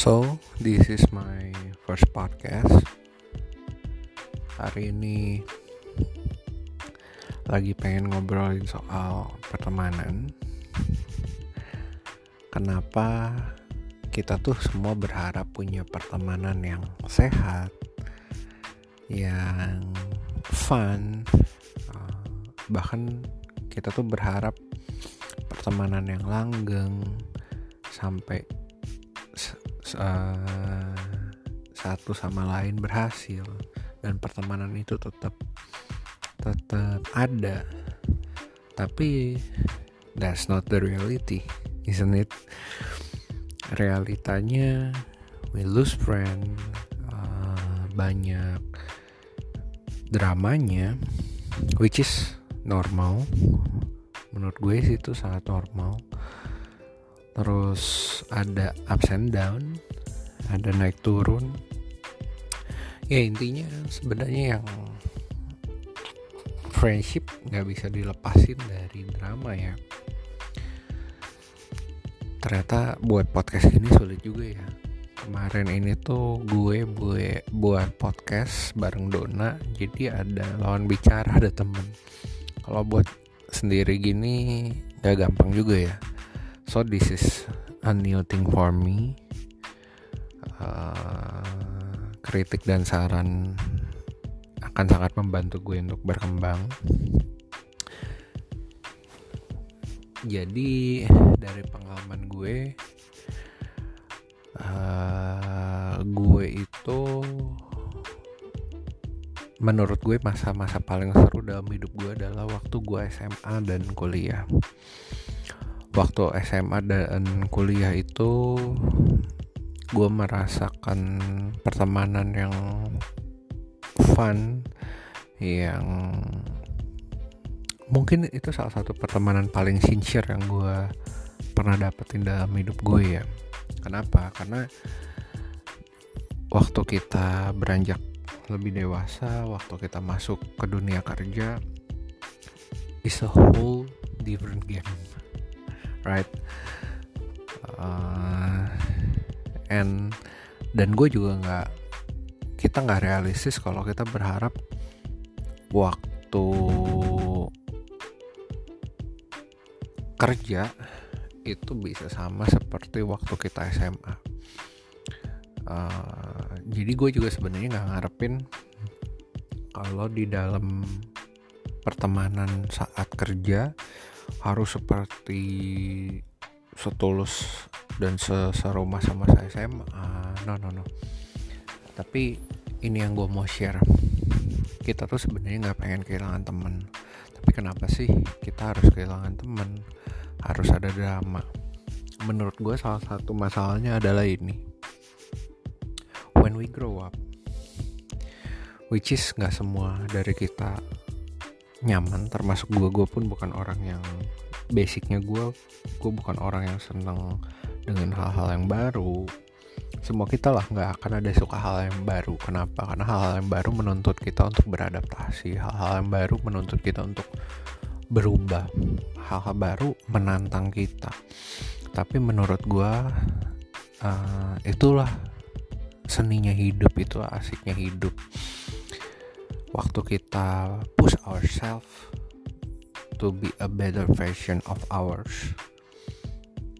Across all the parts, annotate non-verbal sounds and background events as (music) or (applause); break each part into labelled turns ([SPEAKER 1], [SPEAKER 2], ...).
[SPEAKER 1] So, this is my first podcast. Hari ini lagi pengen ngobrolin soal pertemanan. Kenapa kita tuh semua berharap punya pertemanan yang sehat, yang fun, uh, bahkan kita tuh berharap pertemanan yang langgeng sampai uh, satu sama lain berhasil dan pertemanan itu tetap tetap ada. Tapi that's not the reality isn't it? Realitanya we lose friend uh, banyak dramanya which is normal. Menurut gue sih itu sangat normal. Terus ada ups and down ada naik turun. Ya intinya sebenarnya yang friendship nggak bisa dilepasin dari drama ya. Ternyata buat podcast ini sulit juga ya. Kemarin ini tuh gue gue buat podcast bareng Dona jadi ada lawan bicara ada temen. Kalau buat sendiri gini gak gampang juga ya. So this is a new thing for me uh, kritik dan saran akan sangat membantu gue untuk berkembang. Jadi dari pengalaman gue uh, gue itu menurut gue masa-masa paling seru dalam hidup gue adalah waktu gue SMA dan kuliah. Waktu SMA dan kuliah itu gue merasakan pertemanan yang fun yang mungkin itu salah satu pertemanan paling sincere yang gue pernah dapetin dalam hidup gue ya. Kenapa? Karena waktu kita beranjak lebih dewasa waktu kita masuk ke dunia kerja is a whole different game right? Uh, and dan gue juga nggak kita nggak realistis kalau kita berharap waktu kerja itu bisa sama seperti waktu kita SMA uh, jadi gue juga sebenarnya nggak ngarepin kalau di dalam pertemanan saat kerja harus seperti setulus dan serumah sama saya SMA no no no. Tapi ini yang gue mau share. Kita tuh sebenarnya nggak pengen kehilangan temen. Tapi kenapa sih kita harus kehilangan temen? Harus ada drama. Menurut gue salah satu masalahnya adalah ini. When we grow up which is nggak semua dari kita nyaman termasuk gue gue pun bukan orang yang basicnya gue gue bukan orang yang seneng dengan hal-hal yang baru. Semua kita lah nggak akan ada suka hal yang baru. Kenapa? Karena hal-hal yang baru menuntut kita untuk beradaptasi. Hal-hal yang baru menuntut kita untuk berubah. Hal-hal baru menantang kita. Tapi menurut gue uh, itulah seninya hidup itulah asiknya hidup. Waktu kita push ourselves to be a better version of ours.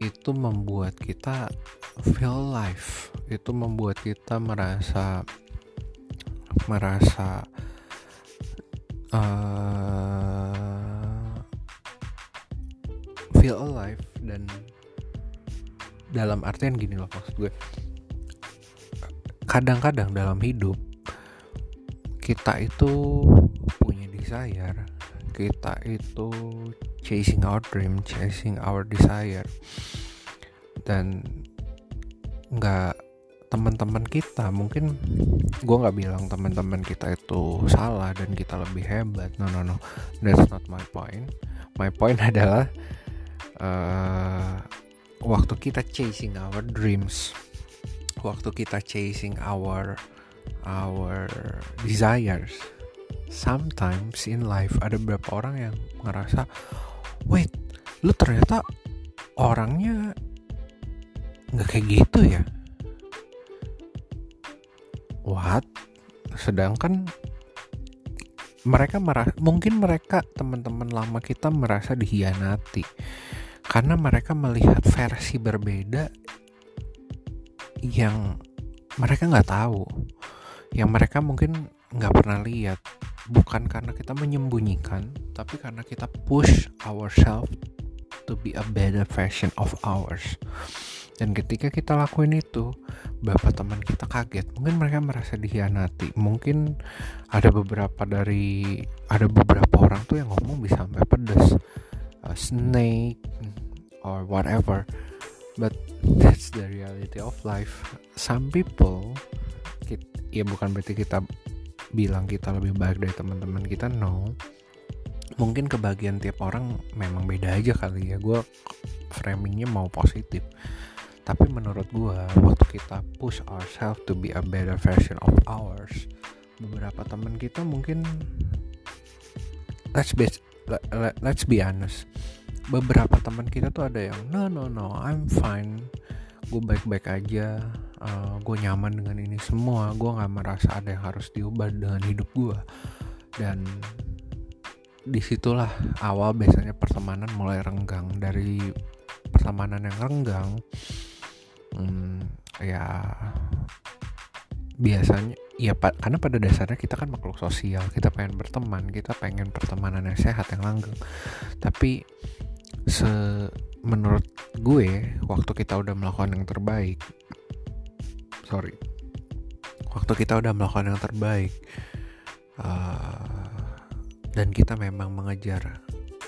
[SPEAKER 1] Itu membuat kita feel life. Itu membuat kita merasa merasa uh, feel alive dan dalam artian gini loh maksud gue. Kadang-kadang dalam hidup kita itu punya desire kita itu chasing our dream chasing our desire. Dan nggak teman-teman kita mungkin gue nggak bilang teman-teman kita itu salah dan kita lebih hebat. No no no. That's not my point. My point (laughs) adalah uh, waktu kita chasing our dreams waktu kita chasing our our desires sometimes in life ada beberapa orang yang ngerasa wait lu ternyata orangnya nggak kayak gitu ya? Kuat sedangkan mereka merasa mungkin mereka teman-teman lama kita merasa dihianati karena mereka melihat versi berbeda yang mereka nggak tahu yang mereka mungkin nggak pernah lihat bukan karena kita menyembunyikan tapi karena kita push ourselves to be a better version of ours. Dan ketika kita lakuin itu bapak teman kita kaget. Mungkin mereka merasa dihianati mungkin ada beberapa dari ada beberapa orang tuh yang ngomong bisa sampai pedas uh, snake or whatever. But that's the reality of life. Some people kita, ya bukan berarti kita bilang kita lebih baik dari teman-teman kita no. Mungkin kebagian tiap orang memang beda aja kali ya. Gue framingnya mau positif. Tapi menurut gue waktu kita push ourselves to be a better version of ours beberapa teman kita mungkin let's be let's be honest. Beberapa teman kita tuh ada yang no no no I'm fine. Gue baik-baik aja uh, eh, gue nyaman dengan ini semua gue nggak merasa ada yang harus diubah dengan hidup gue dan di situlah awal biasanya pertemanan mulai renggang. Dari pertemanan yang renggang hmm, ya biasanya ya pak karena pada dasarnya kita kan makhluk sosial kita pengen berteman kita pengen pertemanan yang sehat yang langgeng. Tapi se menurut gue waktu kita udah melakukan yang terbaik sorry. Waktu kita udah melakukan yang terbaik uh, dan kita memang mengejar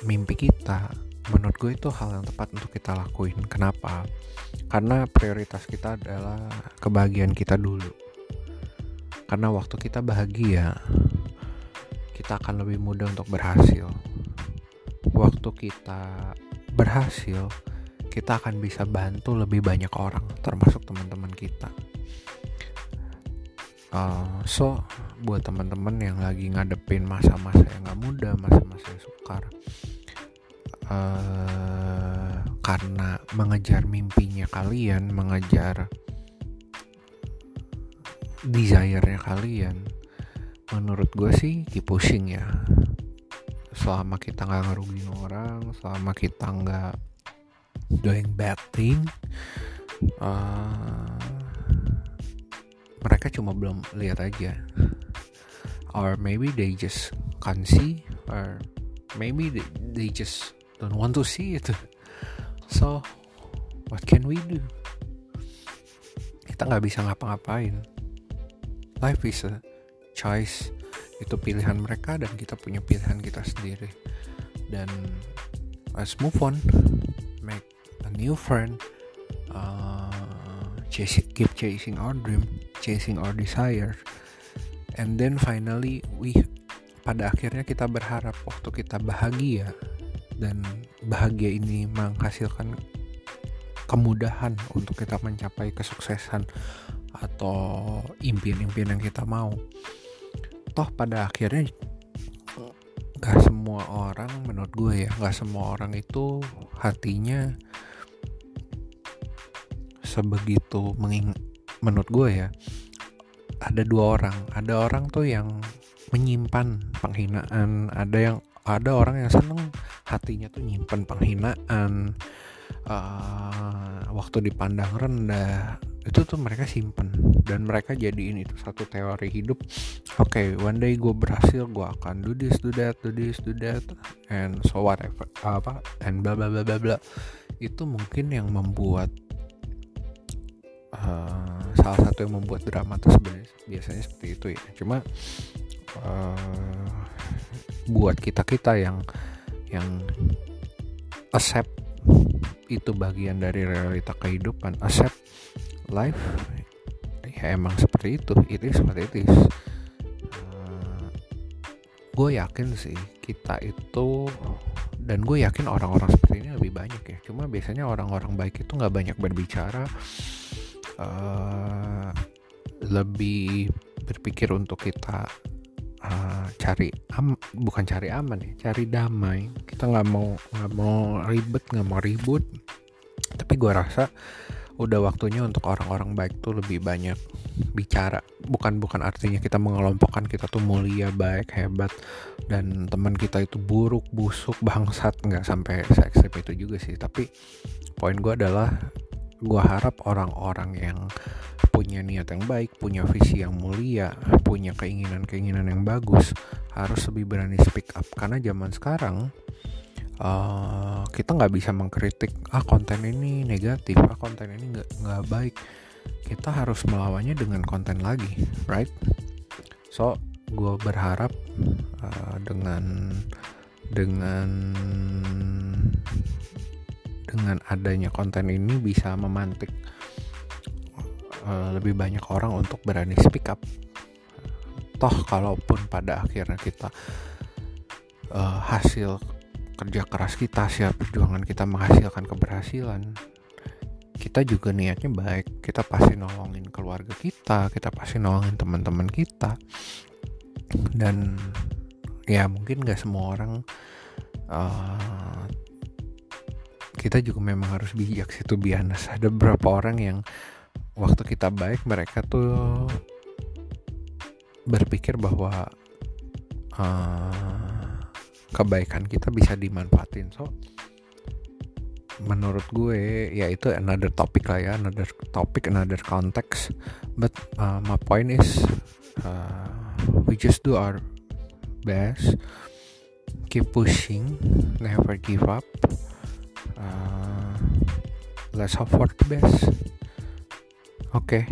[SPEAKER 1] mimpi kita menurut gue itu hal yang tepat untuk kita lakuin. Kenapa? Karena prioritas kita adalah kebahagiaan kita dulu. Karena waktu kita bahagia kita akan lebih mudah untuk berhasil. Waktu kita berhasil kita akan bisa bantu lebih banyak orang termasuk teman-teman kita uh, so buat teman-teman yang lagi ngadepin masa-masa yang gak mudah masa-masa yang sukar uh, karena mengejar mimpinya kalian, mengejar desire-nya kalian, menurut gue sih keep pushing ya. Selama kita nggak ngerugiin orang, selama kita nggak doing bad thing, uh, mereka cuma belum lihat aja, or maybe they just can't see, or maybe they, they just don't want to see it. So what can we do? Kita nggak bisa ngapa-ngapain. Life is a choice. Itu pilihan mereka dan kita punya pilihan kita sendiri. Dan let's move on. Make a new friend. Uh, chase, keep chasing our dream chasing our desire and then finally we pada akhirnya kita berharap waktu kita bahagia. Dan bahagia ini menghasilkan kemudahan untuk kita mencapai kesuksesan atau impian-impian yang kita mau. Toh pada akhirnya gak semua orang menurut gue ya gak semua orang itu hatinya sebegitu menging menurut gue ya ada dua orang. Ada orang tuh yang menyimpan penghinaan ada yang ada orang yang seneng hatinya tuh nyimpen penghinaan uh, waktu dipandang rendah. Itu tuh mereka simpen dan mereka jadiin itu satu teori hidup. Oke okay, one day gue berhasil gue akan do this do that do this do that and so whatever apa and bla bla bla bla. Itu mungkin yang membuat uh, salah satu yang membuat drama tuh sebenarnya biasanya seperti itu ya. Cuma uh, buat kita kita yang yang accept itu bagian dari realita kehidupan accept life ya emang seperti itu it is what it uh, gue yakin sih kita itu dan gue yakin orang-orang seperti ini lebih banyak ya. Cuma biasanya orang-orang baik itu nggak banyak berbicara uh, lebih berpikir untuk kita uh, cari am bukan cari aman ya cari damai. Kita nggak mau nggak mau ribet nggak mau ribut. Tapi gue rasa udah waktunya untuk orang-orang baik tuh lebih banyak bicara. Bukan bukan artinya kita mengelompokkan kita tuh mulia baik hebat dan teman kita itu buruk busuk bangsat. Nggak sampai se itu juga sih. Tapi poin gue adalah gue harap orang-orang yang punya niat yang baik punya visi yang mulia punya keinginan-keinginan yang bagus harus lebih berani speak up. Karena zaman sekarang uh, kita nggak bisa mengkritik ah konten ini negatif ah konten ini nggak baik. Kita harus melawannya dengan konten lagi right? So gue berharap uh, dengan dengan dengan adanya konten ini bisa memantik uh, lebih banyak orang untuk berani speak up toh kalaupun pada akhirnya kita uh, hasil kerja keras kita, siap perjuangan kita menghasilkan keberhasilan, kita juga niatnya baik. Kita pasti nolongin keluarga kita, kita pasti nolongin teman-teman kita. Dan ya mungkin gak semua orang uh, kita juga memang harus bijak sih tuh biasa ada beberapa orang yang waktu kita baik mereka tuh berpikir bahwa uh, kebaikan kita bisa dimanfaatin. So menurut gue ya itu another topic lah ya another topic another context. But uh, my point is uh, we just do our best. Keep pushing never give up uh, let's hope for the best oke okay.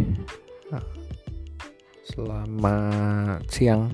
[SPEAKER 1] selamat siang